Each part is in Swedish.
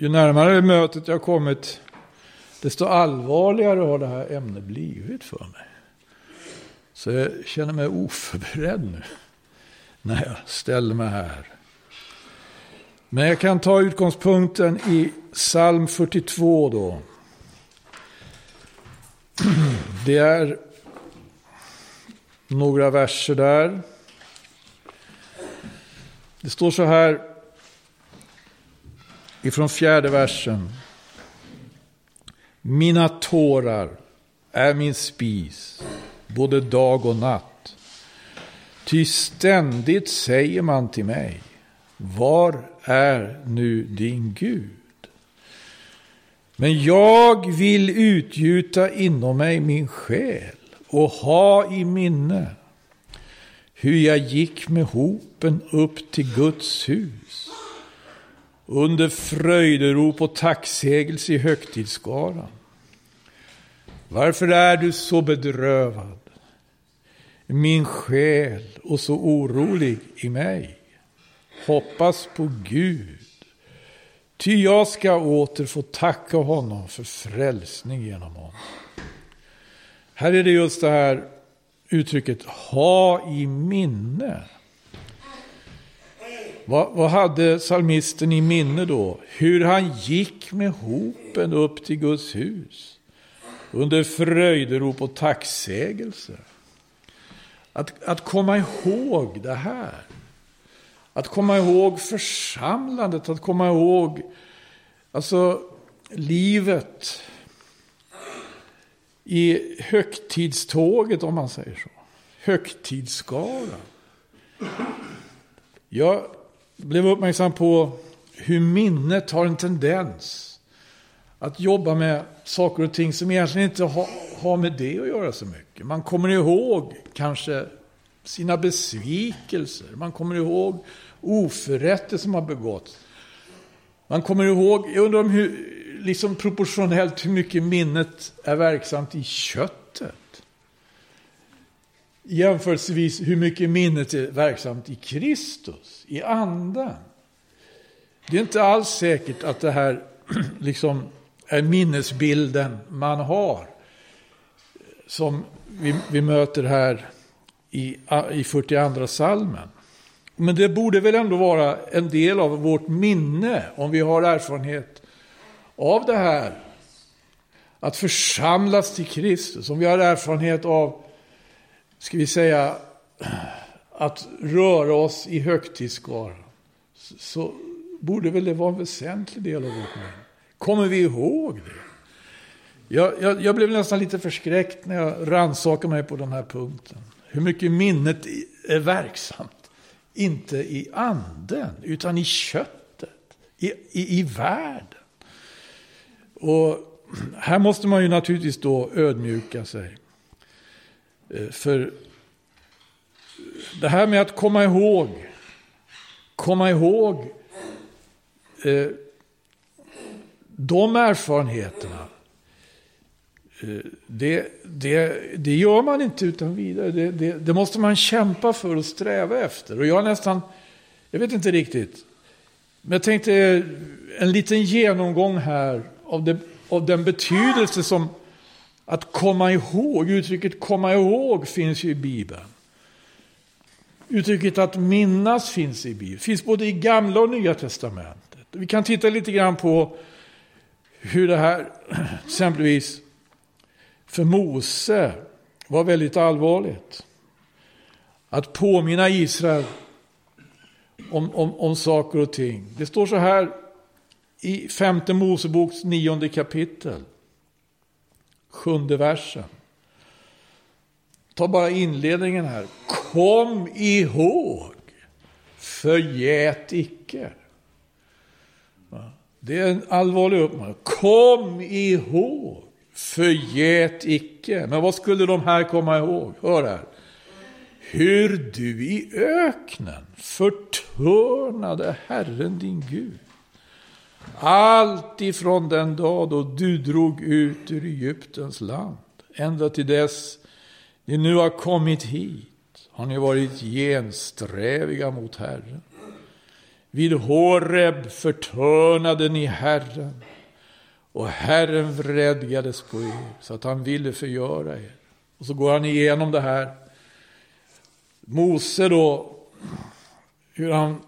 ju närmare mötet jag kommit, desto allvarligare har det här ämnet blivit för mig. Så jag känner mig oförberedd nu när jag ställer mig här. Men jag kan ta utgångspunkten i psalm 42 då. Det är några verser där. Det står så här ifrån fjärde versen. Mina tårar är min spis, både dag och natt. Ty ständigt säger man till mig, var är nu din Gud? Men jag vill utgjuta inom mig min själ och ha i minne hur jag gick med hopen upp till Guds hus under fröjderop och tacksägelse i högtidsskaran. Varför är du så bedrövad, min själ, och så orolig i mig? Hoppas på Gud, ty jag ska åter få tacka honom för frälsning genom honom. Här är det just det här uttrycket ha i minne. Vad, vad hade psalmisten i minne då? Hur han gick med hopen upp till Guds hus. Under fröjderop och tacksägelse. Att, att komma ihåg det här. Att komma ihåg församlandet, att komma ihåg alltså livet i högtidståget om man säger så. Högtidsskaran. Jag blev uppmärksam på hur minnet har en tendens att jobba med saker och ting som egentligen inte har, har med det att göra så mycket. Man kommer ihåg kanske sina besvikelser. Man kommer ihåg oförrätter som har begåtts. Man kommer ihåg, jag undrar om hur, liksom proportionellt hur mycket minnet är verksamt i köttet. Jämförelsevis hur mycket minnet är verksamt i Kristus, i anden. Det är inte alls säkert att det här liksom är minnesbilden man har. Som vi, vi möter här i, i 42 salmen. Men det borde väl ändå vara en del av vårt minne om vi har erfarenhet av det här. Att församlas till Kristus. Om vi har erfarenhet av, ska vi säga, att röra oss i högtidsskaran. Så borde väl det vara en väsentlig del av vårt minne. Kommer vi ihåg det? Jag, jag, jag, blev nästan lite förskräckt när jag rannsakade mig på den här punkten. Hur mycket minnet är verksamt. Inte i anden, utan i köttet. I, i, i världen. Och här måste man ju naturligtvis då ödmjuka sig. Eh, för det här med att komma ihåg, komma ihåg eh, de erfarenheterna. Eh, det, det, det gör man inte utan vidare. Det, det, det, måste man kämpa för och sträva efter. Och jag nästan, jag vet inte riktigt. Men jag tänkte en liten genomgång här av, det, av den betydelse som att komma ihåg, uttrycket komma ihåg finns ju i Bibeln. Uttrycket att minnas finns i Bibeln, finns både i gamla och nya testamentet. Vi kan titta lite grann på hur det här, exempelvis för Mose, var väldigt allvarligt. Att påminna Israel om, om, om saker och ting. Det står så här i femte Moseboks nionde kapitel. Sjunde versen. Ta bara inledningen här. Kom ihåg, förgät icke. Det är en allvarlig uppmaning. Kom ihåg, förgät icke. Men vad skulle de här komma ihåg? Hör här. Hur du i öknen förtörnade Herren din Gud allt ifrån den dag då du drog ut ur Egyptens land, ända till dess ni nu har kommit hit, har ni varit gensträviga mot Herren. Vid Horeb förtörnade ni Herren och Herren vredgades på er så att han ville förgöra er. Och så går han igenom det här. Mose då, hur han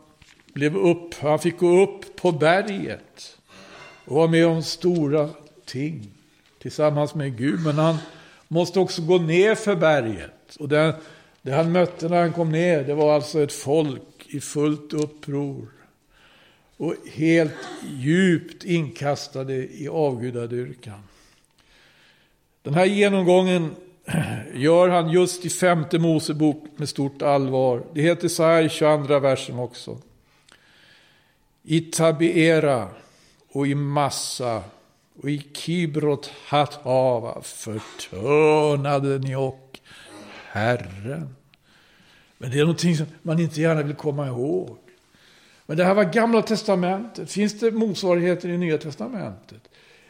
blev upp, han fick gå upp på berget och vara med om stora ting tillsammans med Gud. Men han måste också gå ner för berget. Och det, det han mötte när han kom ner, det var alltså ett folk i fullt uppror. Och helt djupt inkastade i avgudadyrkan. Den här genomgången gör han just i femte Mosebok med stort allvar. Det heter så här i 22 versen också. I Tabiera och i Massa och i Kibrot Hatava förtörnade ni och Herren. Men det är någonting som man inte gärna vill komma ihåg. Men det här var gamla testamentet. Finns det motsvarigheter i nya testamentet?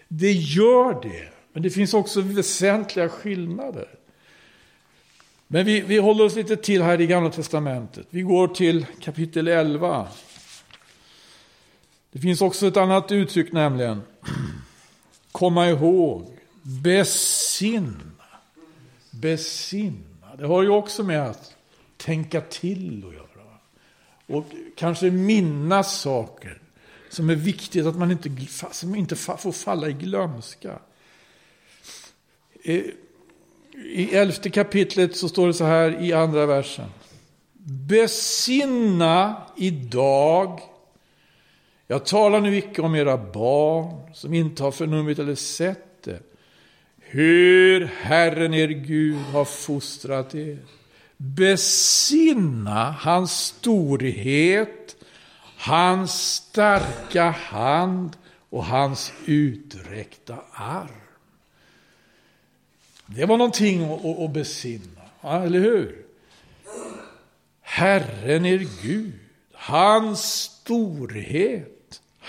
Det gör det. Men det finns också väsentliga skillnader. Men vi, vi håller oss lite till här i gamla testamentet. Vi går till kapitel 11. Det finns också ett annat uttryck nämligen. Komma ihåg, besinna. Besinna. Det har ju också med att tänka till att göra. Och kanske minnas saker som är viktigt att man inte, som inte får falla i glömska. I elfte kapitlet så står det så här i andra versen. Besinna idag jag talar nu icke om era barn som inte har förnummit eller sett det. Hur Herren er Gud har fostrat er. Besinna hans storhet, hans starka hand och hans uträckta arm. Det var någonting att, besinna, eller hur? Herren er Gud, hans storhet,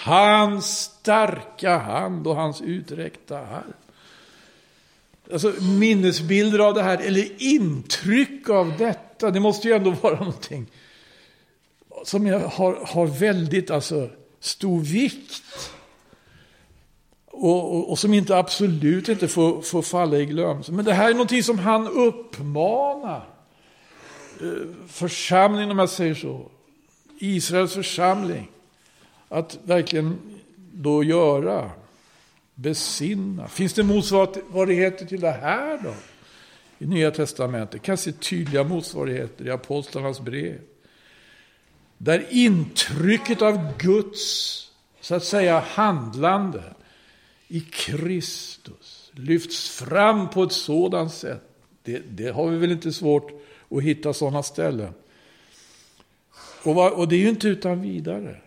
hans starka hand och hans uträckta arm. Alltså minnesbilder av det här, eller intryck av detta, det måste ju ändå vara någonting som har, har väldigt alltså, stor vikt. Och, och, och, som inte absolut inte får, får falla i glömska. Men det här är någonting som han uppmanar eh, församlingen, om jag säger så, Israels församling, att verkligen då göra. Besinna. Finns det motsvarigheter till det här då? I Nya Testamentet. kan se tydliga motsvarigheter i apostlarnas brev. Där intrycket av Guds, så att säga, handlande i Kristus lyfts fram på ett sådant sätt. Det, det har vi väl inte svårt att hitta sådana ställen. Och, och det är ju inte utan vidare.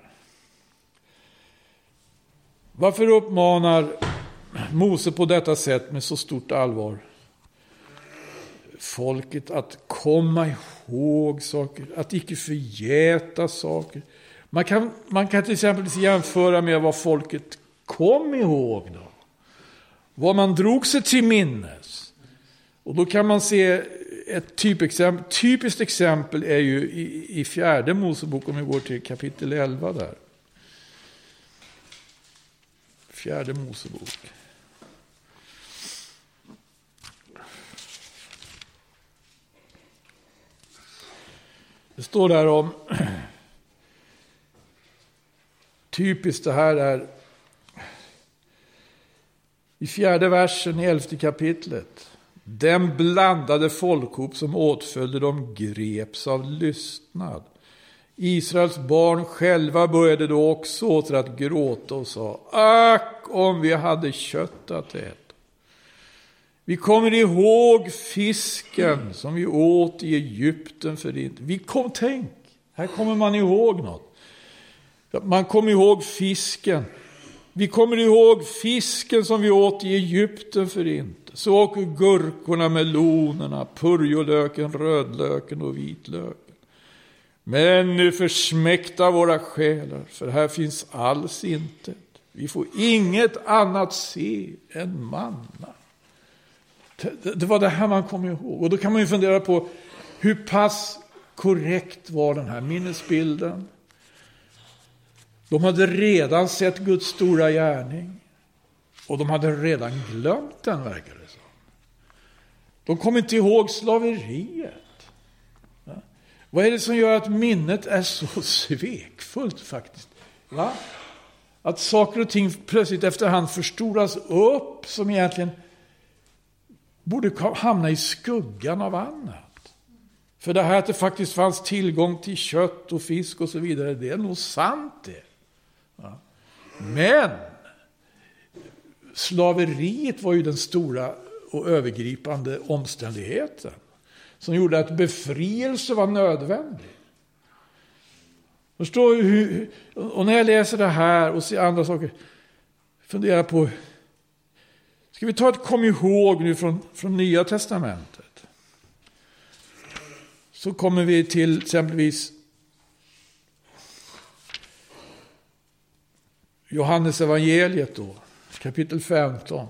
Varför uppmanar Mose på detta sätt med så stort allvar folket att komma ihåg saker, att icke förgäta saker. Man kan, man kan till exempel jämföra med vad folket kom ihåg då. Vad man drog sig till minnes. Och då kan man se ett typexempel. Typiskt exempel är ju i, i fjärde Mosebok, om vi går till kapitel 11 där. Fjärde Mosebok. Det står där om, typiskt det här är, i fjärde versen i elfte kapitlet. Den blandade folkhop som åtföljde dem greps av lystnad. Israels barn själva började då också åter att gråta och sa, ack om vi hade kött att äta. Vi kommer ihåg fisken som vi åt i Egypten för inte. Vi kom, tänk, här kommer man ihåg något. Man kommer ihåg fisken. Vi kommer ihåg fisken som vi åt i Egypten för inte. Så åker gurkorna, melonerna, purjolöken, rödlöken och vitlöken. Men nu försmäkta våra själar, för här finns alls inte. Vi får inget annat se än manna. Det var det här man kom ihåg. Och då kan man ju fundera på hur pass korrekt var den här minnesbilden? De hade redan sett Guds stora gärning. Och de hade redan glömt den, verkar det som. De kom inte ihåg slaveriet. Vad är det som gör att minnet är så svekfullt faktiskt? Va? Att saker och ting plötsligt efterhand förstoras upp som egentligen borde hamna i skuggan av annat. För det här att det faktiskt fanns tillgång till kött och fisk och så vidare, det är nog sant det. Va? Men slaveriet var ju den stora och övergripande omständigheten som gjorde att befrielse var nödvändig. Förstår du hur, och när jag läser det här och ser andra saker, fundera på, ska vi ta ett kom ihåg nu från, från Nya Testamentet? Så kommer vi till exempelvis Johannes evangeliet då, kapitel 15.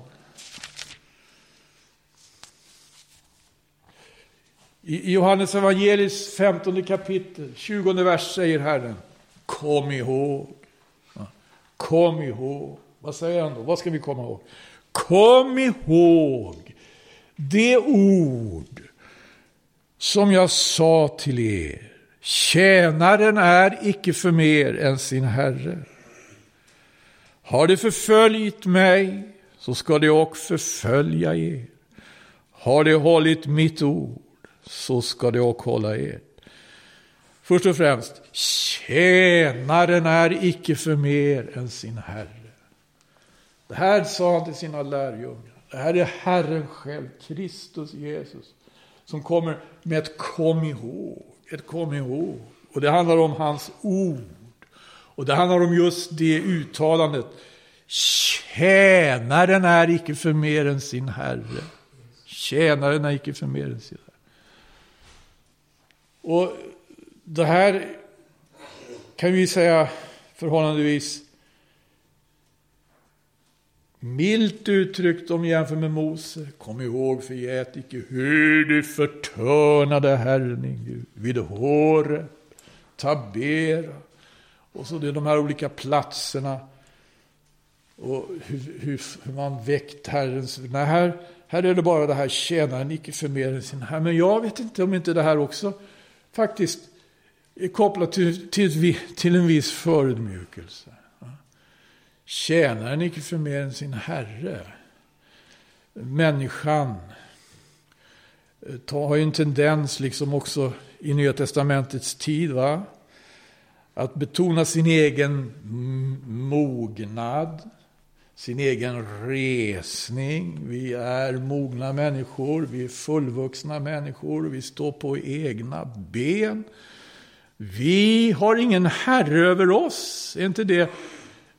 I Johannes evangelis 15 kapitel, 20 vers säger Herren, kom ihåg. Kom ihåg. Vad säger han då? Vad ska vi komma ihåg? Kom ihåg det ord som jag sa till er. Tjänaren är icke för mer än sin herre. Har de förföljt mig så ska de också förfölja er. Har de hållit mitt ord så ska det också hålla er. Först och främst, tjänaren är icke för mer än sin herre. Det här sa han till sina lärjungar. Det här är Herren själv, Kristus Jesus, som kommer med ett kom ihåg. Ett kom ihåg. Och det handlar om hans ord. Och det handlar om just det uttalandet. Tjänaren är icke för mer än sin herre. Tjänaren är icke för mer än sin herre. Och det här kan vi säga förhållandevis milt uttryckt om jämför med Mose. Kom ihåg förgät icke hur du förtörnade Herren din Gud vid håret, Tabera och så det är de här olika platserna och hur, hur, hur man väckt Herrens... Nej, här, här är det bara det här tjänaren icke för mer än sin Herre. Men jag vet inte om inte det här också faktiskt är kopplat till, till, till en viss förödmjukelse. Tjänaren icke för mer än sin herre. Människan eh, har ju en tendens, liksom också i Nya Testamentets tid, va? att betona sin egen mognad, sin egen resning. Vi är mogna människor, vi är fullvuxna människor, vi står på egna ben. Vi har ingen herre över oss. Är inte det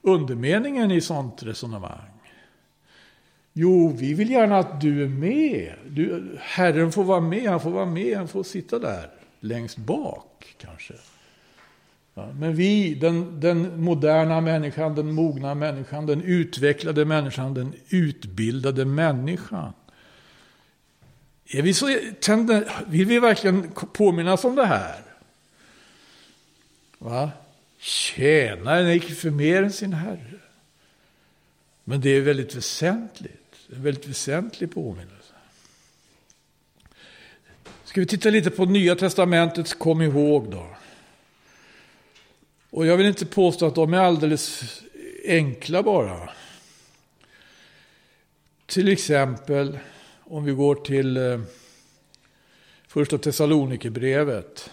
undermeningen i sånt resonemang? Jo, vi vill gärna att du är med. Du, herren får vara med, han får vara med, han får sitta där längst bak kanske. Men vi, den, den, moderna människan, den mogna människan, den utvecklade människan, den utbildade människan. Är vi så, vill vi verkligen påminnas om det här? Va? Tjänaren är icke för mer än sin herre. Men det är väldigt väsentligt. En väldigt väsentlig påminnelse. Ska vi titta lite på Nya Testamentets kom ihåg då. Och jag vill inte påstå att de är alldeles enkla bara. Till exempel om vi går till eh, första Thessalonikerbrevet.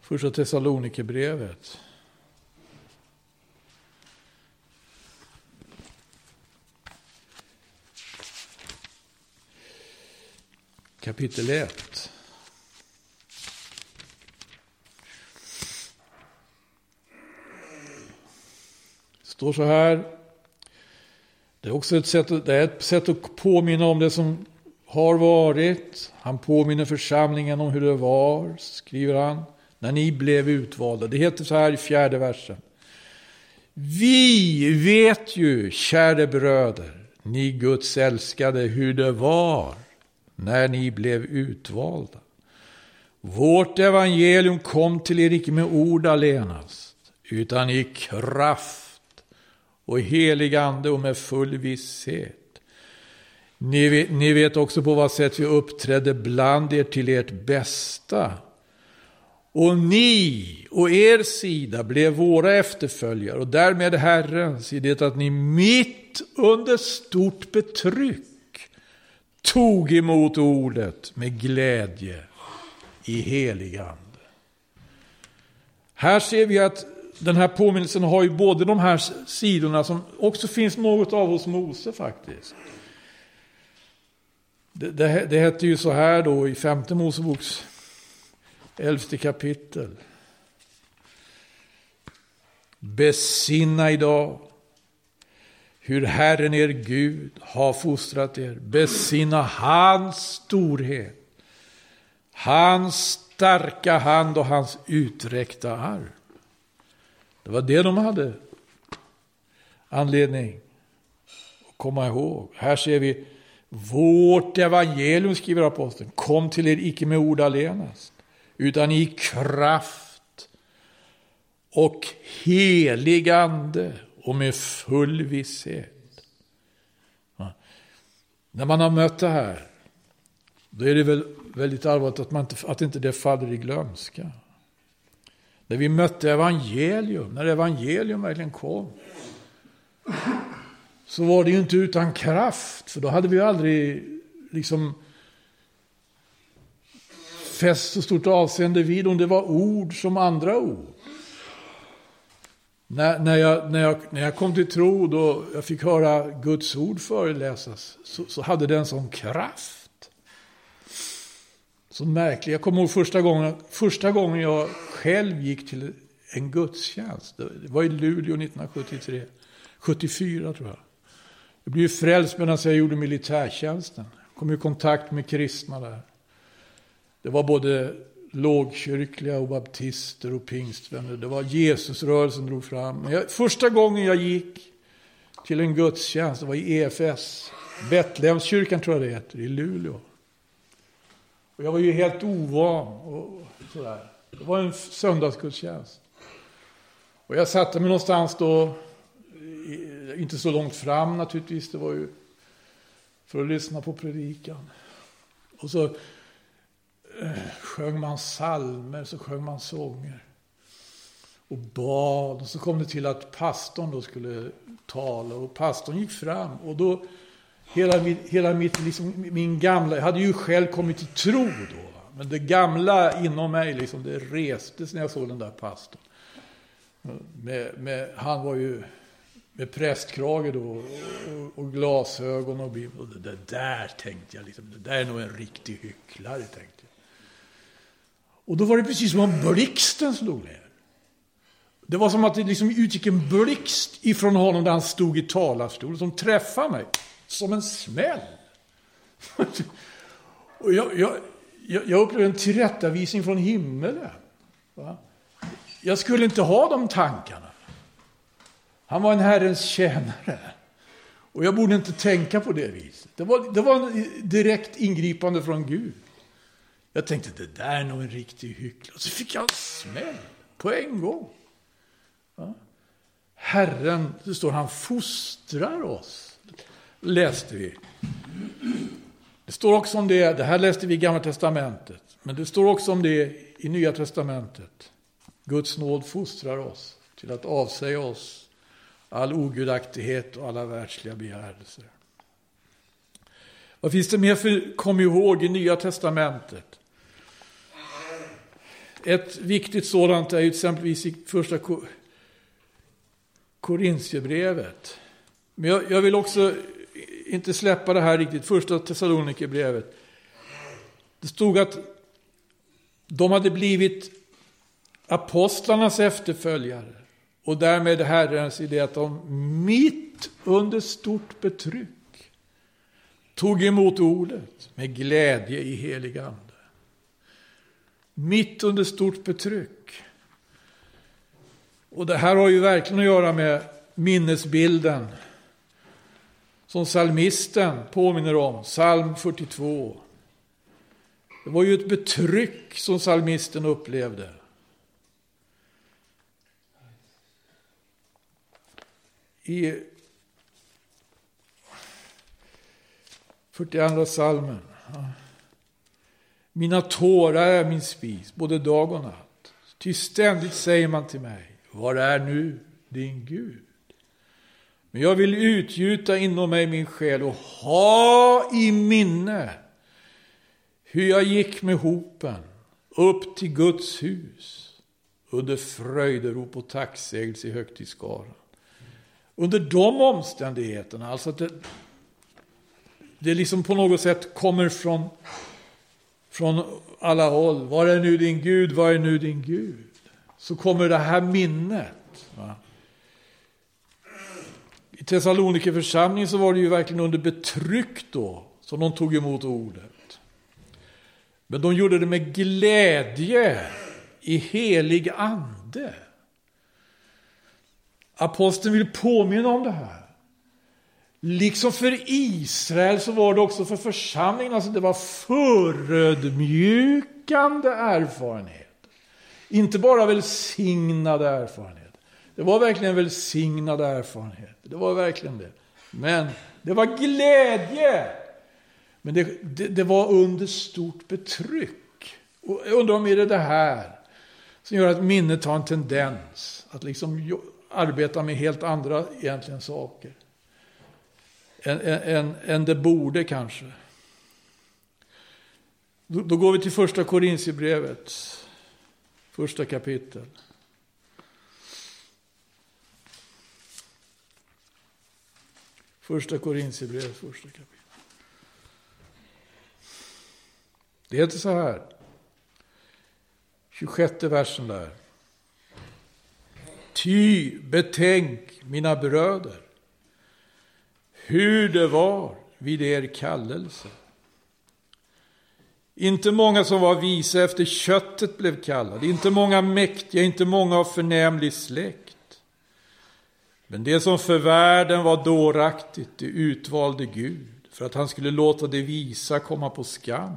Första Thessalonikerbrevet. Kapitel 1. Står så här. Det är också ett sätt, det är ett sätt att påminna om det som har varit. Han påminner församlingen om hur det var, skriver han, när ni blev utvalda. Det heter så här i fjärde versen. Vi vet ju, kära bröder, ni Guds älskade, hur det var när ni blev utvalda. Vårt evangelium kom till er icke med ord allenast, utan i kraft och helig ande och med full visshet. Ni vet, ni vet också på vad sätt vi uppträdde bland er till ert bästa. Och ni och er sida blev våra efterföljare och därmed Herrens i det att ni mitt under stort betryck tog emot ordet med glädje i helig ande. Här ser vi att den här påminnelsen har ju både de här sidorna som också finns något av hos Mose faktiskt. Det, det, det hette ju så här då i femte Moseboks elfte kapitel. Besinna idag hur Herren er Gud har fostrat er. Besinna hans storhet, hans starka hand och hans uträckta arm. Det var det de hade anledning att komma ihåg. Här ser vi vårt evangelium, skriver aposteln, kom till er icke med ord allenast, utan i kraft och helig ande och med full visshet. Ja. När man har mött det här, då är det väl väldigt allvarligt att, man inte, att inte det faller i glömska. När vi mötte evangelium, när evangelium verkligen kom, så var det ju inte utan kraft, för då hade vi aldrig liksom fäst så stort avseende vid om det var ord som andra ord. När, när, jag, när, jag, när jag kom till tro, och jag fick höra Guds ord föreläsas, så, så hade det en sån kraft. Så märkligt. Jag kommer ihåg första gången, första gången jag själv gick till en gudstjänst. Det var i Luleå 1973. 74 tror jag. Jag blev frälst medan jag gjorde militärtjänsten. Kom i kontakt med kristna där. Det var både lågkyrkliga och baptister och pingstvänner. Det var Jesusrörelsen drog fram. Jag, första gången jag gick till en gudstjänst, det var i EFS. Betlehemskyrkan tror jag det heter, i Luleå. Och jag var ju helt ovan och sådär. Det var en söndagsgudstjänst. Och jag satte mig någonstans då inte så långt fram naturligtvis, det var ju för att lyssna på predikan. Och så eh, sjöng man salmer, så sjöng man sånger. Och bad, och så kom det till att pastorn då skulle tala och pastorn gick fram och då hela, min, hela mitt, liksom, min gamla, jag hade ju själv kommit till tro då. Men det gamla inom mig, liksom, det restes när jag såg den där pastorn. Med, med, han var ju med prästkrage då och, och glasögon och bibel. Och det där tänkte jag, liksom, det där är nog en riktig hycklare, tänkte jag. Och då var det precis som om blixten slog ner. Det var som att det liksom utgick en blixt ifrån honom där han stod i talarstolen som träffade mig. Som en smäll. och jag, jag, jag, jag upplevde en tillrättavisning från himmelen. Va? Jag skulle inte ha de tankarna. Han var en Herrens tjänare. Och jag borde inte tänka på det viset. Det var, det var en direkt ingripande från Gud. Jag tänkte, det där är nog en riktig hycklare. Så fick jag en smäll på en gång. Va? Herren, det står, han fostrar oss. Läste vi. Det står också om det, det här läste vi i Gamla Testamentet. Men det står också om det i Nya Testamentet. Guds nåd fostrar oss till att avsäga oss all ogudaktighet och alla världsliga begärelser. Vad finns det mer för kom ihåg i Nya Testamentet? Ett viktigt sådant är exempelvis i första Korintierbrevet. Men jag, jag, vill också inte släppa det här riktigt, första Thessalonikerbrevet. Det stod att de hade blivit apostlarnas efterföljare. Och därmed Herrens idé att de mitt under stort betryck tog emot ordet med glädje i helig ande. Mitt under stort betryck. Och det här har ju verkligen att göra med minnesbilden som salmisten påminner om, psalm 42. Det var ju ett betryck som salmisten upplevde. i 42 salmen. Mina tårar är min spis, både dag och natt. Ty ständigt säger man till mig, var är nu din Gud? Men jag vill utgjuta inom mig min själ och ha i minne hur jag gick med hopen upp till Guds hus under fröjderop och tacksägelse i högtidsskaran. Under de omständigheterna, alltså att det, det liksom på något sätt kommer från, från alla håll. Var är nu din Gud? Var är nu din Gud? Så kommer det här minnet. Va? I Thessalonikerförsamlingen så var det ju verkligen under betryck då som de tog emot ordet. Men de gjorde det med glädje i helig ande. Aposteln vill påminna om det här. Liksom för Israel så var det också för församlingen, alltså det var förödmjukande erfarenhet. Inte bara välsignade erfarenhet. Det var verkligen välsignade erfarenhet. Det var verkligen det. Men det var glädje. Men det, det, det var under stort betryck. Och jag undrar om det är det här som gör att minnet har en tendens att liksom arbeta med helt andra egentligen saker än, än, än det borde kanske. Då, då går vi till första Korintierbrevet, första kapitel. Första Korintierbrevet, första kapitel. Det heter så här, 26 versen där. Ty betänk mina bröder hur det var vid er kallelse. Inte många som var visa efter köttet blev kallade, inte många mäktiga, inte många av förnämlig släkt. Men det som för världen var dåraktigt, det utvalde Gud för att han skulle låta det visa komma på skam.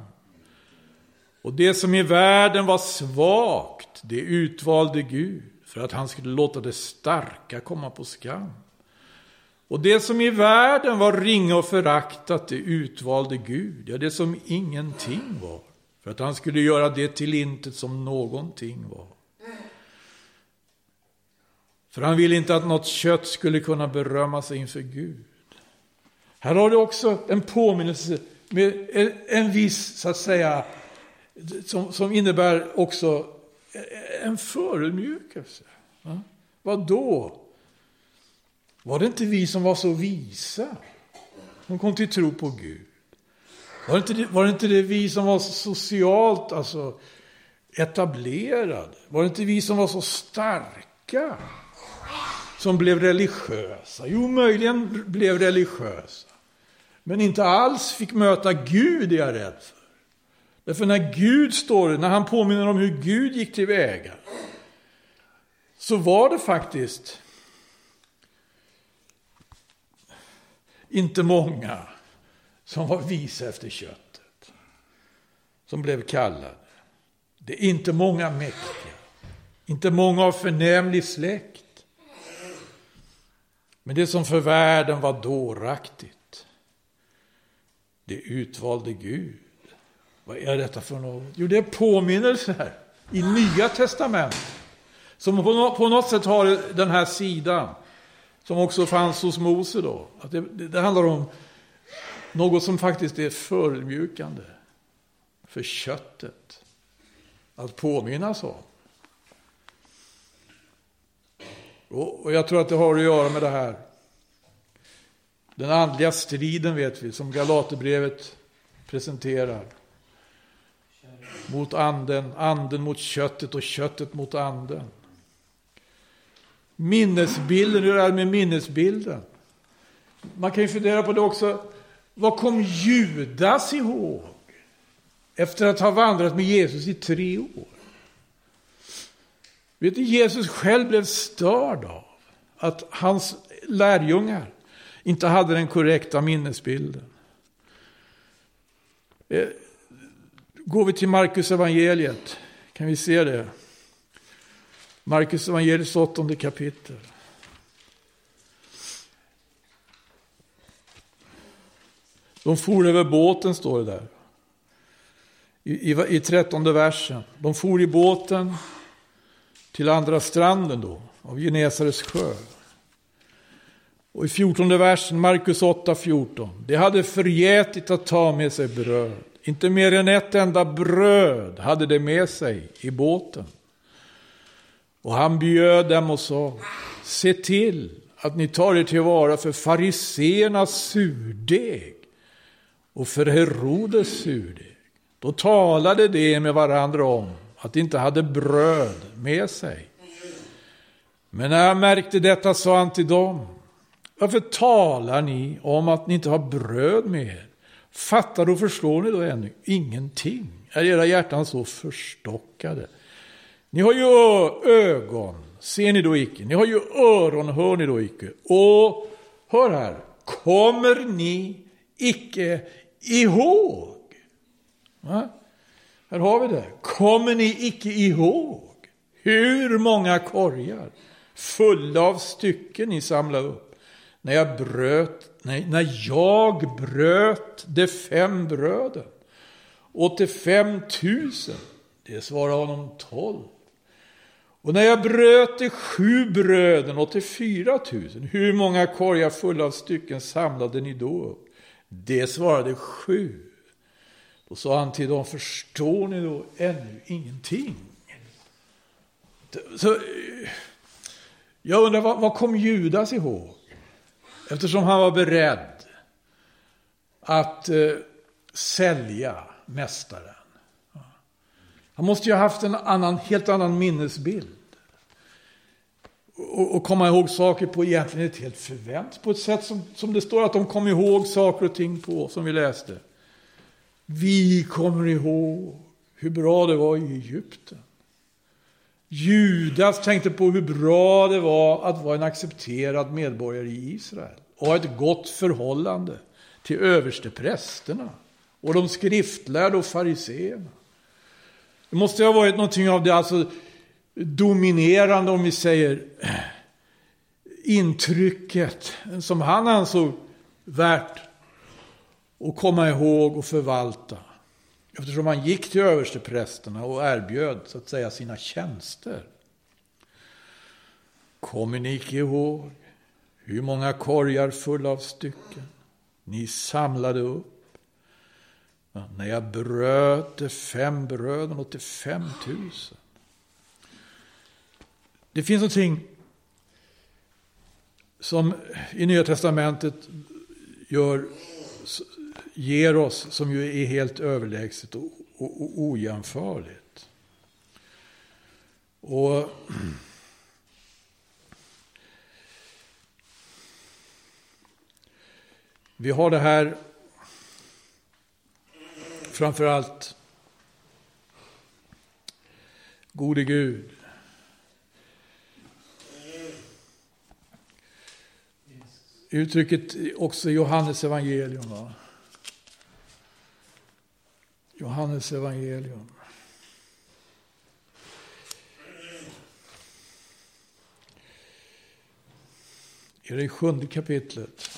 Och det som i världen var svagt, det utvalde Gud för att han skulle låta det starka komma på skam. Och det som i världen var ringa och föraktat, det utvalde Gud. Ja, det som ingenting var. För att han skulle göra det till intet som någonting var. För han ville inte att något kött skulle kunna berömma sig inför Gud. Här har du också en påminnelse med en viss, så att säga, som, som innebär också en förödmjukelse. Ja? Vad då? Var det inte vi som var så visa? Som kom till tro på Gud. Var det inte, var det, inte det vi som var så socialt alltså, etablerade? Var det inte vi som var så starka? Som blev religiösa? Jo, möjligen blev religiösa. Men inte alls fick möta Gud, är jag rädd för. Därför när Gud står, när han påminner om hur Gud gick tillväga, så var det faktiskt inte många som var visa efter köttet. Som blev kallade. Det är inte många mäktiga. Inte många av förnämlig släkt. Men det som för världen var dåraktigt. Det utvalde Gud. Vad är detta för något? Jo, det är påminnelser i Nya Testamentet. Som på något sätt har den här sidan. Som också fanns hos Mose då. Att det, det, det handlar om något som faktiskt är förmjukande för köttet. Att påminnas om. Och, och jag tror att det har att göra med det här. Den andliga striden vet vi, som Galaterbrevet presenterar. Mot anden, anden mot köttet och köttet mot anden. Minnesbilden, hur är det med minnesbilden? Man kan ju fundera på det också. Vad kom Judas ihåg? Efter att ha vandrat med Jesus i tre år. Vet du, Jesus själv blev störd av att hans lärjungar inte hade den korrekta minnesbilden. Eh, går vi till Markus evangeliet kan vi se det. Markus evangeliets åttonde kapitel. De for över båten, står det där. I, i, i trettonde versen. De for i båten till andra stranden då, av Genesares sjö. Och i fjortonde versen, Markus 8, 14. Det hade förgätit att ta med sig bröd. Inte mer än ett enda bröd hade de med sig i båten. Och han bjöd dem och sa, se till att ni tar er tillvara för fariseernas surdeg och för Herodes surdeg. Då talade de med varandra om att de inte hade bröd med sig. Men när han märkte detta sa han till dem, varför talar ni om att ni inte har bröd med er? Fattar och förstår ni då ännu ingenting? Är era hjärtan så förstockade? Ni har ju ögon, ser ni då icke? Ni har ju öron, hör ni då icke? Och hör här, kommer ni icke ihåg? Va? Här har vi det. Kommer ni icke ihåg hur många korgar fulla av stycken ni samlade upp? När jag bröt, nej, när jag bröt de fem bröden åt de fem tusen, det svarade honom tolv. Och när jag bröt de sju bröden åt de fyra tusen, hur många korgar fulla av stycken samlade ni då upp? Det svarade sju. Då sa han till dem, förstår ni då ännu ingenting? Så, jag undrar, vad, vad kom Judas ihåg? Eftersom han var beredd att eh, sälja mästaren. Han måste ju ha haft en annan, helt annan minnesbild. Och, och komma ihåg saker på egentligen ett helt förvänt, på ett sätt som, som det står att de kom ihåg saker och ting på, som vi läste. Vi kommer ihåg hur bra det var i Egypten. Judas tänkte på hur bra det var att vara en accepterad medborgare i Israel och ha ett gott förhållande till översteprästerna och de skriftlärda och fariseerna. Det måste ha varit någonting av det alltså dominerande, om vi säger, intrycket som han ansåg värt och komma ihåg och förvalta. Eftersom han gick till översteprästerna och erbjöd så att säga sina tjänster. Kommer ni icke ihåg hur många korgar fulla av stycken ni samlade upp? När jag bröt de fem bröden åt de fem tusen. Det finns någonting som i Nya Testamentet gör ger oss, som ju är helt överlägset och, och, och ojämförligt. Och vi har det här framförallt gode Gud. Uttrycket också i Johannes evangelium. Va? Johannes evangelium. I det sjunde kapitlet.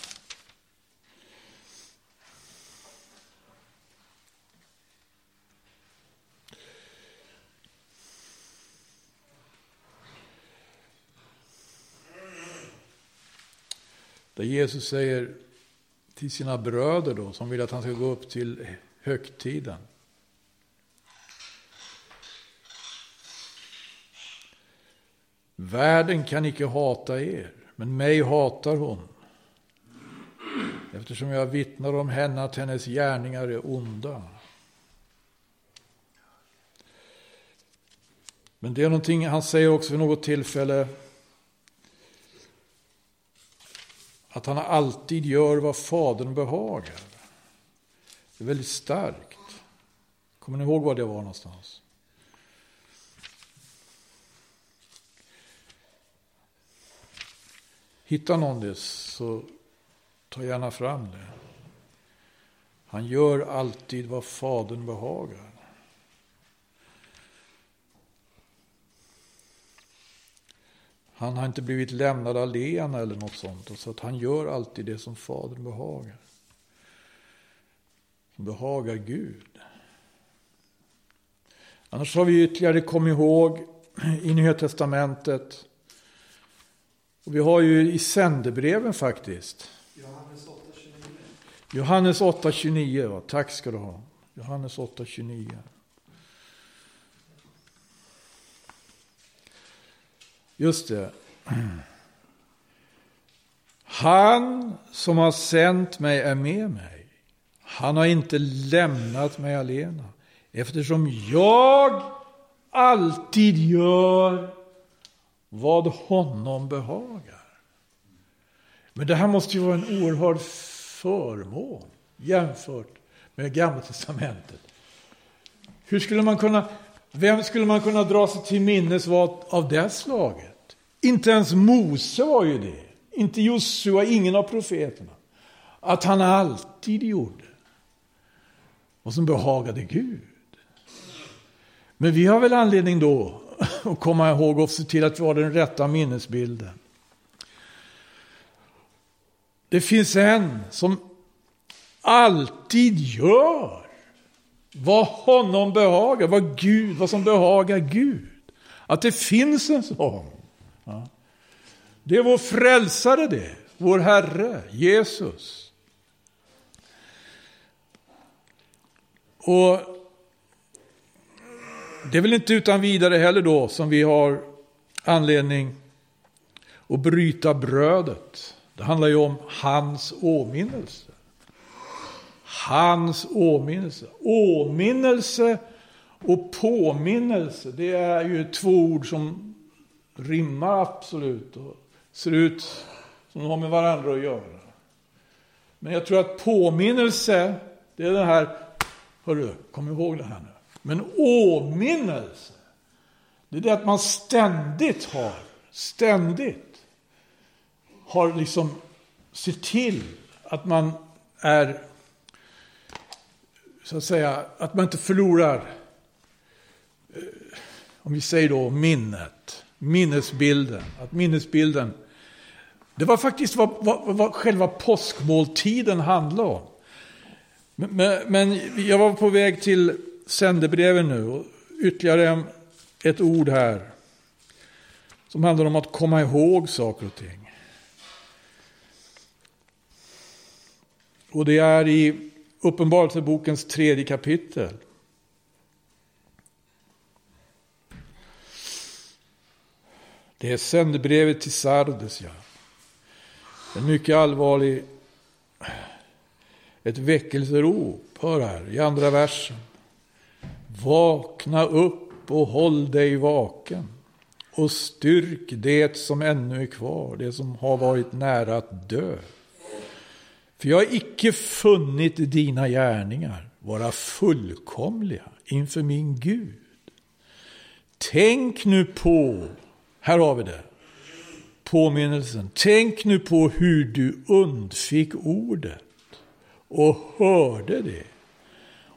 Där Jesus säger till sina bröder då, som vill att han ska gå upp till högtiden. Världen kan icke hata er, men mig hatar hon. Eftersom jag vittnar om henne att hennes gärningar är onda. Men det är någonting han säger också vid något tillfälle. Att han alltid gör vad Fadern behagar. Det är väldigt starkt. Kommer ni ihåg var det var någonstans? Hittar någon det så ta gärna fram det. Han gör alltid vad Fadern behagar. Han har inte blivit lämnad alena eller något sånt. Så att han gör alltid det som Fadern behagar. som behagar Gud. Annars har vi ytterligare kommit ihåg i Nya Testamentet. Och vi har ju i sändebreven faktiskt. Johannes 8.29. Johannes 8.29, ja, tack ska du ha. Johannes 8.29. Just det. Han som har sänt mig är med mig. Han har inte lämnat mig alena. Eftersom jag alltid gör vad honom behagar. Men det här måste ju vara en oerhörd förmån jämfört med Gamla Testamentet. Hur skulle man kunna, vem skulle man kunna dra sig till minnes vad av det slaget? Inte ens Mose var ju det. Inte Josua, ingen av profeterna. Att han alltid gjorde vad som behagade Gud. Men vi har väl anledning då och komma ihåg och se till att vi har den rätta minnesbilden. Det finns en som alltid gör vad honom behagar, vad, Gud, vad som behagar Gud. Att det finns en sån. Ja. Det är vår frälsare det, vår Herre, Jesus. Och det är väl inte utan vidare heller då som vi har anledning att bryta brödet. Det handlar ju om hans åminnelse. Hans åminnelse. Åminnelse och påminnelse, det är ju två ord som rimmar absolut och ser ut som de har med varandra att göra. Men jag tror att påminnelse, det är det här, hörru, kom ihåg det här nu. Men åminnelse, det är det att man ständigt har, ständigt har liksom sett till att man är, så att säga, att man inte förlorar, eh, om vi säger då minnet, minnesbilden, att minnesbilden, det var faktiskt vad, vad, vad själva påskmåltiden handlade om. Men, men jag var på väg till sändebreven nu. Och ytterligare ett ord här. Som handlar om att komma ihåg saker och ting. Och det är i Uppenbarelsebokens tredje kapitel. Det är sändebrevet till Sardes, ja. En mycket allvarlig, ett väckelserop, hör här, i andra versen. Vakna upp och håll dig vaken och styrk det som ännu är kvar, det som har varit nära att dö. För jag har icke funnit dina gärningar vara fullkomliga inför min Gud. Tänk nu på, här har vi det, påminnelsen. Tänk nu på hur du undfick ordet och hörde det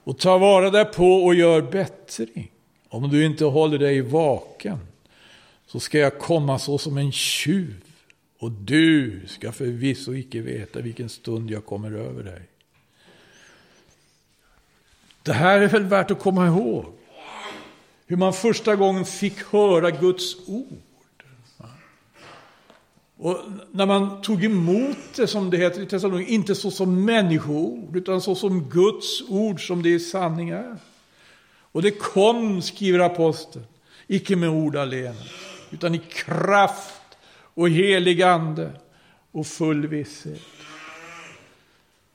och ta vara därpå och gör bättring. Om du inte håller dig vaken så ska jag komma så som en tjuv och du ska förvisso icke veta vilken stund jag kommer över dig. Det här är väl värt att komma ihåg. Hur man första gången fick höra Guds ord. Och när man tog emot det, som det heter i Thessaloniki, inte så som människoord, utan så som Guds ord som det i sanning är. Och det kom, skriver aposteln, icke med ord alena, utan i kraft och helig ande och full visshet.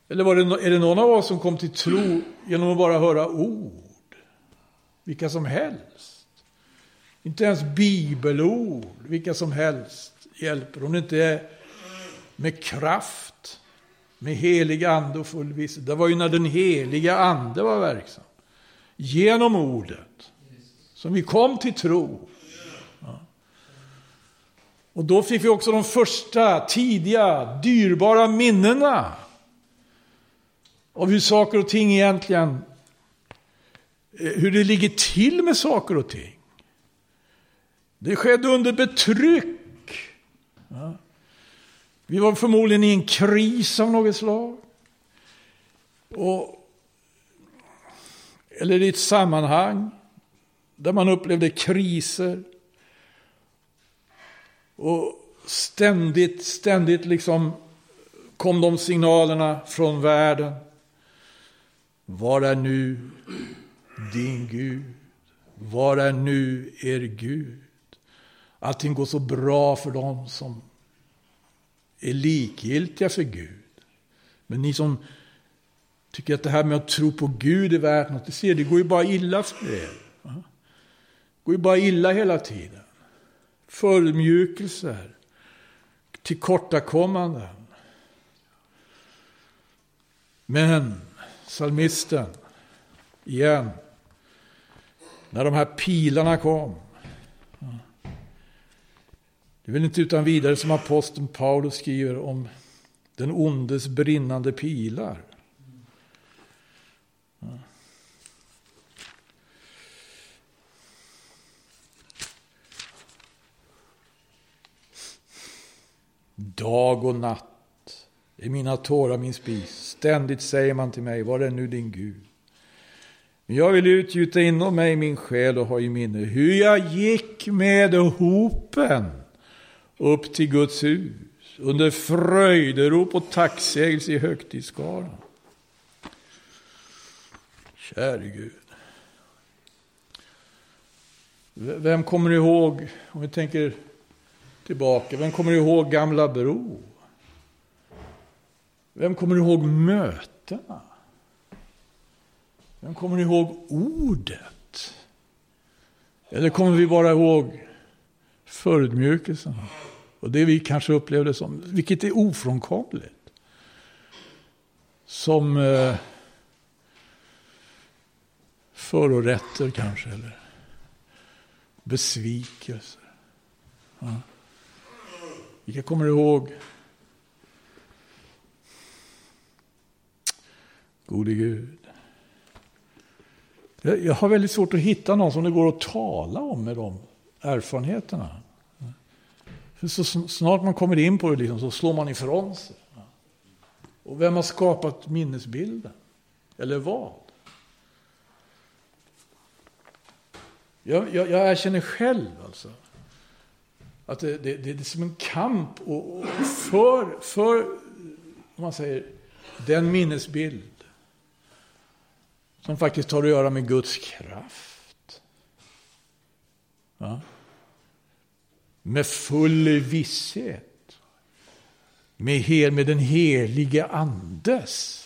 Eller var det, är det någon av oss som kom till tro genom att bara höra ord? Vilka som helst. Inte ens bibelord, vilka som helst hjälper. Om det inte är med kraft, med helig ande och full visshet. Det var ju när den heliga ande var verksam. Genom ordet. Som vi kom till tro. Ja. Och då fick vi också de första tidiga, dyrbara minnena. Av hur saker och ting egentligen, eh, hur det ligger till med saker och ting. Det skedde under betryck Ja. Vi var förmodligen i en kris av något slag. Och eller i ett sammanhang där man upplevde kriser. Och ständigt, ständigt liksom kom de signalerna från världen. Var är nu din Gud? Var är nu er Gud? Allting går så bra för dem som är likgiltiga för Gud. Men ni som tycker att det här med att tro på Gud är värt något, det ser det går ju bara illa för er. Det går ju bara illa hela tiden. Förmjukelser, tillkortakommanden. Men salmisten, igen, när de här pilarna kom. Det är väl inte utan vidare som aposteln Paulus skriver om den ondes brinnande pilar. Dag och natt är mina tårar min spis. Ständigt säger man till mig, var är nu din Gud? Men jag vill utgjuta inom mig min själ och ha i minne hur jag gick med hopen upp till Guds hus under fröjderop och tacksägelse i högtidsskaran. Käre Gud. Vem kommer ihåg, om vi tänker tillbaka, vem kommer ihåg Gamla Bro? Vem kommer ihåg mötena? Vem kommer ihåg ordet? Eller kommer vi bara ihåg förödmjukelsen? Och det vi kanske upplevde som, vilket är ofrånkomligt. Som eh, förorätter kanske, eller besvikelser. Ja. Vilka kommer ihåg Gode Gud. Jag har väldigt svårt att hitta någon som det går att tala om med de erfarenheterna. Så snart man kommer in på det liksom, så slår man ifrån sig. Och vem har skapat minnesbilden? Eller vad? Jag, jag, jag erkänner själv alltså. Att det, det, det är som en kamp och, och för, för, om man säger, den minnesbild som faktiskt har att göra med Guds kraft. Ja. Med full visshet. Med, hel, med den helige andes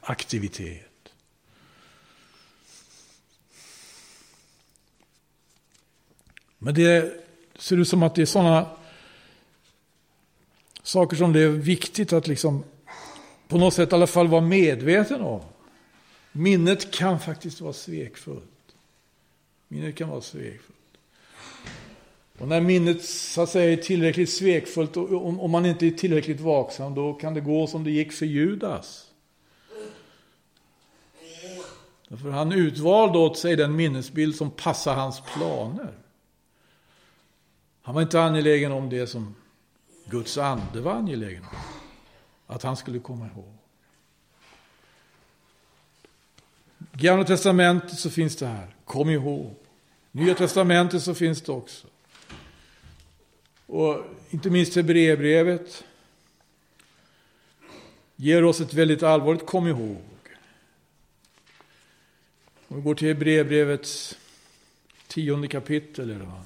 aktivitet. Men det ser ut som att det är sådana saker som det är viktigt att liksom på något sätt i alla fall vara medveten om. Minnet kan faktiskt vara svekfullt. Minnet kan vara svekfullt. Och när minnet så att säga, är tillräckligt svekfullt och om, man inte är tillräckligt vaksam då kan det gå som det gick för Judas. Därför han utvalde åt sig den minnesbild som passar hans planer. Han var inte angelägen om det som Guds ande var angelägen om. Att han skulle komma ihåg. Gamla testamentet så finns det här, kom ihåg. Nya testamentet så finns det också. Och inte minst Hebreerbrevet ger oss ett väldigt allvarligt kom ihåg. Om vi går till Hebreerbrevets tionde kapitel. Eller vad?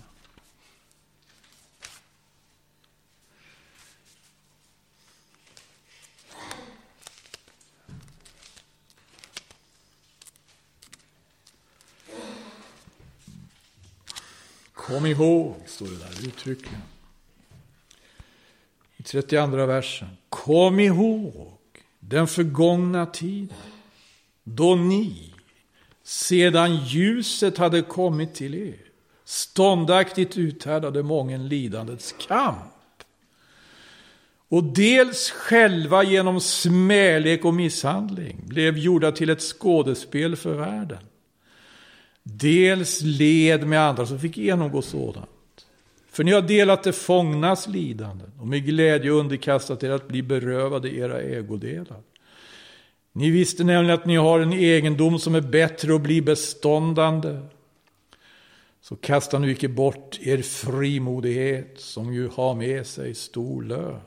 Kom ihåg, står det där uttryckligen. I 32 versen. Kom ihåg den förgångna tiden. Då ni, sedan ljuset hade kommit till er, ståndaktigt uthärdade mången lidandets kamp. Och dels själva genom smälek och misshandling blev gjorda till ett skådespel för världen dels led med andra som fick genomgå sådant. För ni har delat det fångnas lidanden och med glädje underkastat er att bli berövade era ägodelar. Ni visste nämligen att ni har en egendom som är bättre och blir beståndande. Så kasta nu icke bort er frimodighet som ju har med sig stor lön.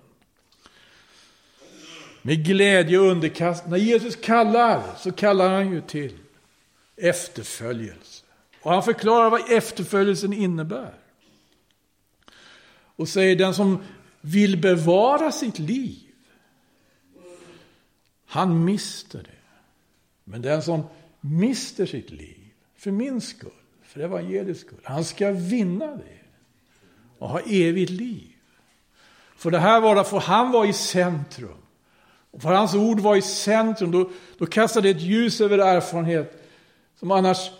Med glädje och underkast. När Jesus kallar så kallar han ju till efterföljelse. Och han förklarar vad efterföljelsen innebär. Och säger den som vill bevara sitt liv, han mister det. Men den som mister sitt liv för min skull, för evangeliets skull, han ska vinna det och ha evigt liv. För det här var för han var i centrum. Och för hans ord var i centrum, då, då kastade det ett ljus över erfarenhet som annars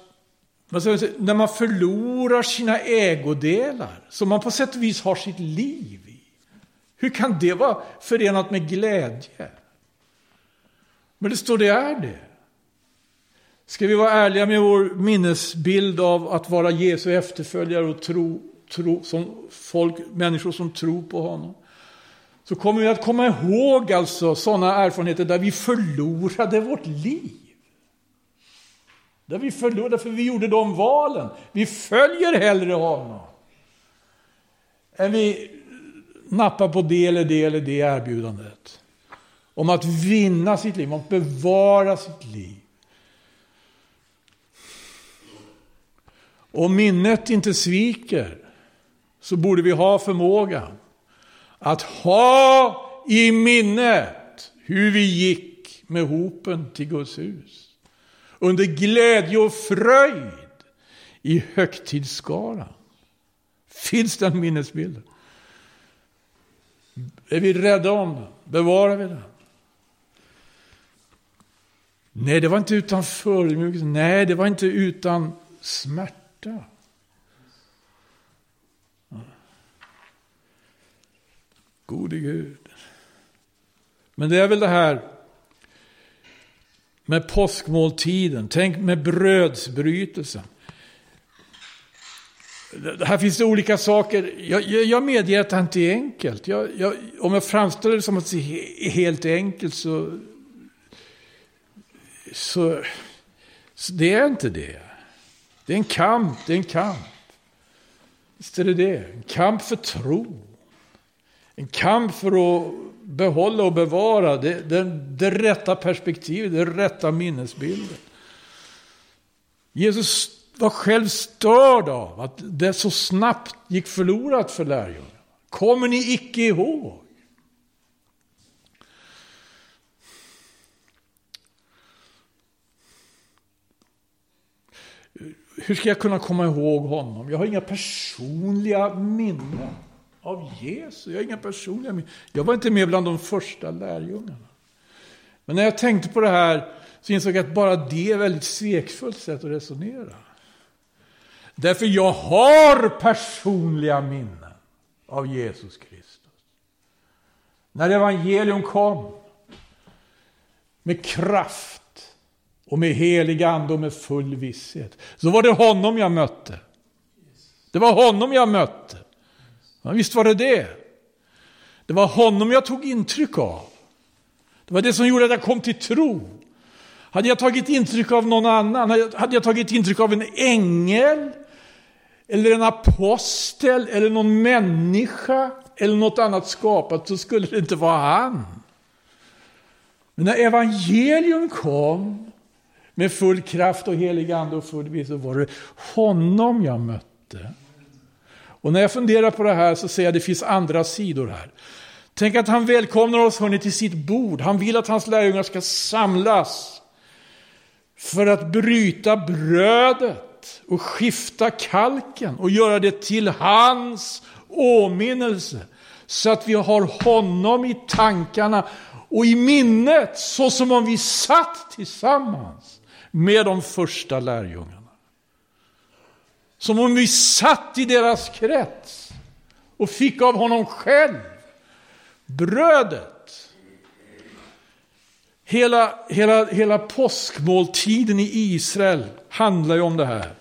när man förlorar sina ägodelar, som man på sätt och vis har sitt liv i. Hur kan det vara förenat med glädje? Men det står det är det. Ska vi vara ärliga med vår minnesbild av att vara Jesu efterföljare och tro, tro som folk, människor som tror på honom. Så kommer vi att komma ihåg alltså sådana erfarenheter där vi förlorade vårt liv. Där vi förlorade för vi gjorde de valen. Vi följer hellre honom. Än vi nappar på det eller det eller det erbjudandet. Om att vinna sitt liv, om att bevara sitt liv. Om minnet inte sviker så borde vi ha förmågan att ha i minnet hur vi gick med hopen till Guds hus under glädje och fröjd i högtidsskaran. Finns den minnesbilden? Är vi rädda om den? Bevarar vi den? Nej, det var inte utan förödmjukelse. Nej, det var inte utan smärta. Gode Gud. Men det är väl det här med påskmåltiden, tänk med brödsbrytelsen. Här finns det olika saker. Jag, jag, jag medger att det inte är enkelt. Jag, jag, om jag framställer det som att det är helt enkelt så, så, så det är inte det. Det är en kamp, det är en kamp. Visst är det det. En kamp för tro. En kamp för att behålla och bevara det, det, det rätta perspektivet, den rätta minnesbilden. Jesus var själv störd av att det så snabbt gick förlorat för lärjungarna. Kommer ni icke ihåg? Hur ska jag kunna komma ihåg honom? Jag har inga personliga minnen av Jesus. Jag har inga personliga Jag var inte med bland de första lärjungarna. Men när jag tänkte på det här så insåg jag att bara det är ett väldigt svekfullt sätt att resonera. Därför jag har personliga minnen av Jesus Kristus. När evangelium kom med kraft och med helig ande och med full visshet. Så var det honom jag mötte. Det var honom jag mötte. Ja, visst var det det. Det var honom jag tog intryck av. Det var det som gjorde att jag kom till tro. Hade jag tagit intryck av någon annan, hade jag tagit intryck av en ängel, eller en apostel, eller någon människa, eller något annat skapat, så skulle det inte vara han. Men när evangelium kom, med full kraft och helig ande och full vis, så var det honom jag mötte. Och när jag funderar på det här så ser jag att det finns andra sidor här. Tänk att han välkomnar oss hörni, till sitt bord. Han vill att hans lärjungar ska samlas för att bryta brödet och skifta kalken och göra det till hans åminnelse. Så att vi har honom i tankarna och i minnet så som om vi satt tillsammans med de första lärjungarna. Som om vi satt i deras krets och fick av honom själv brödet. Hela, hela, hela påskmåltiden i Israel handlar ju om det här.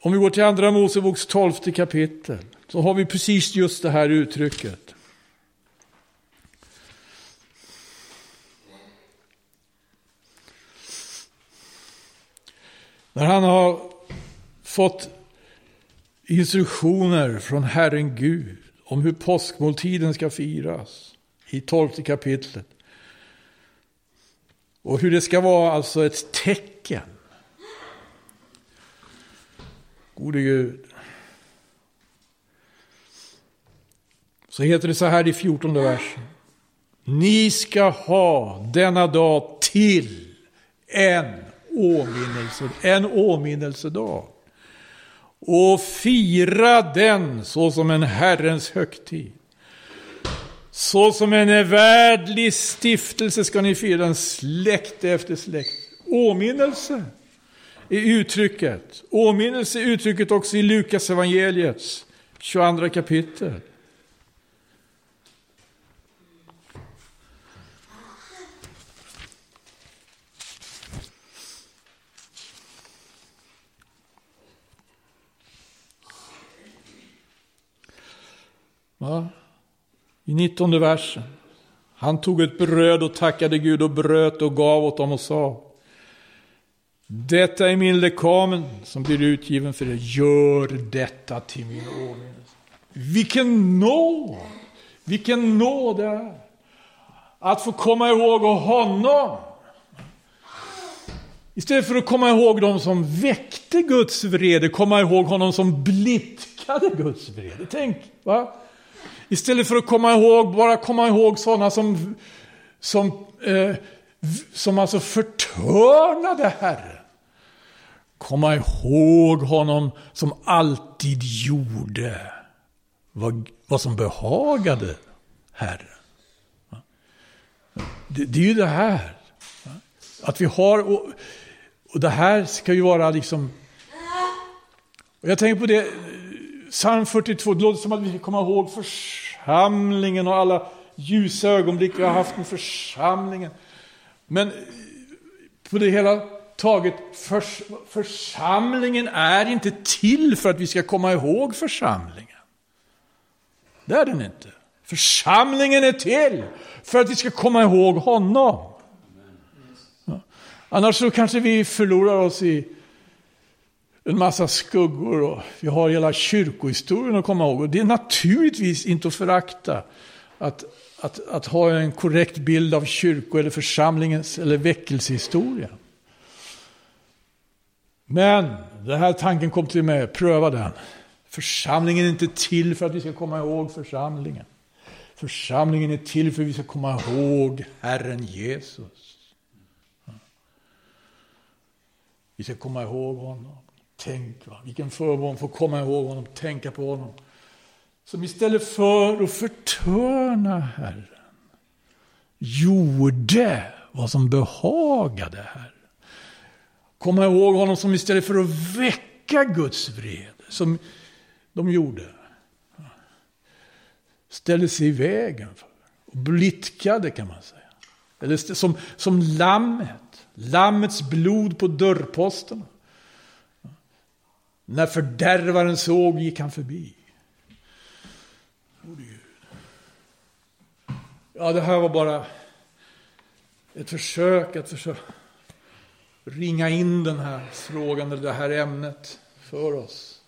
Om vi går till Andra Moseboks tolfte kapitel så har vi precis just det här uttrycket. När han har fått instruktioner från Herren Gud om hur påskmåltiden ska firas i tolfte kapitlet. Och hur det ska vara alltså ett tecken. Gode Gud. Så heter det så här i fjortonde versen. Ni ska ha denna dag till en åminnelse, en åminnelsedag. Och fira den såsom en Herrens högtid. Så som en värdlig stiftelse ska ni fira den släkte efter släkt. Åminnelse är uttrycket. Åminnelse är uttrycket också i Lukas evangeliets 22 kapitel. Va? I 19 versen. Han tog ett bröd och tackade Gud och bröt och gav åt dem och sa. Detta är min lekamen som blir utgiven för er. Gör detta till min åminnelse. Vilken nåd! Vilken nåd det är. Att få komma ihåg honom. Istället för att komma ihåg dem som väckte Guds vrede, komma ihåg honom som blidkade Guds vrede. Tänk, va? Istället för att komma ihåg, bara komma ihåg sådana som, som, eh, som alltså förtörnade Herren. Komma ihåg honom som alltid gjorde vad, vad som behagade Herren. Det, det, är ju det här. Att vi har, och, och det här ska ju vara liksom... Och jag tänker på det, psalm 42, det låter som att vi ska komma ihåg församlingen och alla ljusa ögonblick vi har haft med församlingen. Men på det hela taget, förs församlingen är inte till för att vi ska komma ihåg församlingen. Det är den inte. Församlingen är till för att vi ska komma ihåg honom. Annars så kanske vi förlorar oss i en massa skuggor och vi har hela kyrkohistorien att komma ihåg. Och det är naturligtvis inte att förakta att, att, att ha en korrekt bild av kyrko eller församlingens eller väckelsehistoria. Men den här tanken kom till mig, pröva den. Församlingen är inte till för att vi ska komma ihåg församlingen. Församlingen är till för att vi ska komma ihåg Herren Jesus. Vi ska komma ihåg honom. Tänk, va? vilken förmån att få komma ihåg honom, tänka på honom. Som istället för att förtörna Herren gjorde vad som behagade Herren. Komma ihåg honom som istället för att väcka Guds vrede, som de gjorde, ställde sig i vägen för och blidkade kan man säga. Eller som, som lammet, lammets blod på dörrposterna. När fördärvaren såg gick han förbi. Ja, det här var bara ett försök att försöka ringa in den här frågan eller det här ämnet för oss.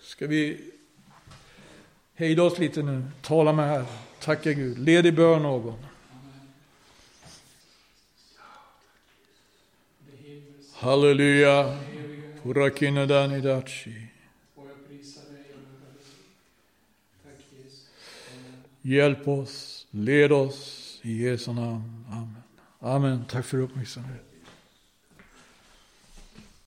Ska vi hejda oss lite nu, tala med Herren, tacka Gud, led i bön någon. Halleluja. Purakinadani dachi. Hjälp oss, led oss i Jesu namn. Amen. Amen. Tack för uppmärksamheten.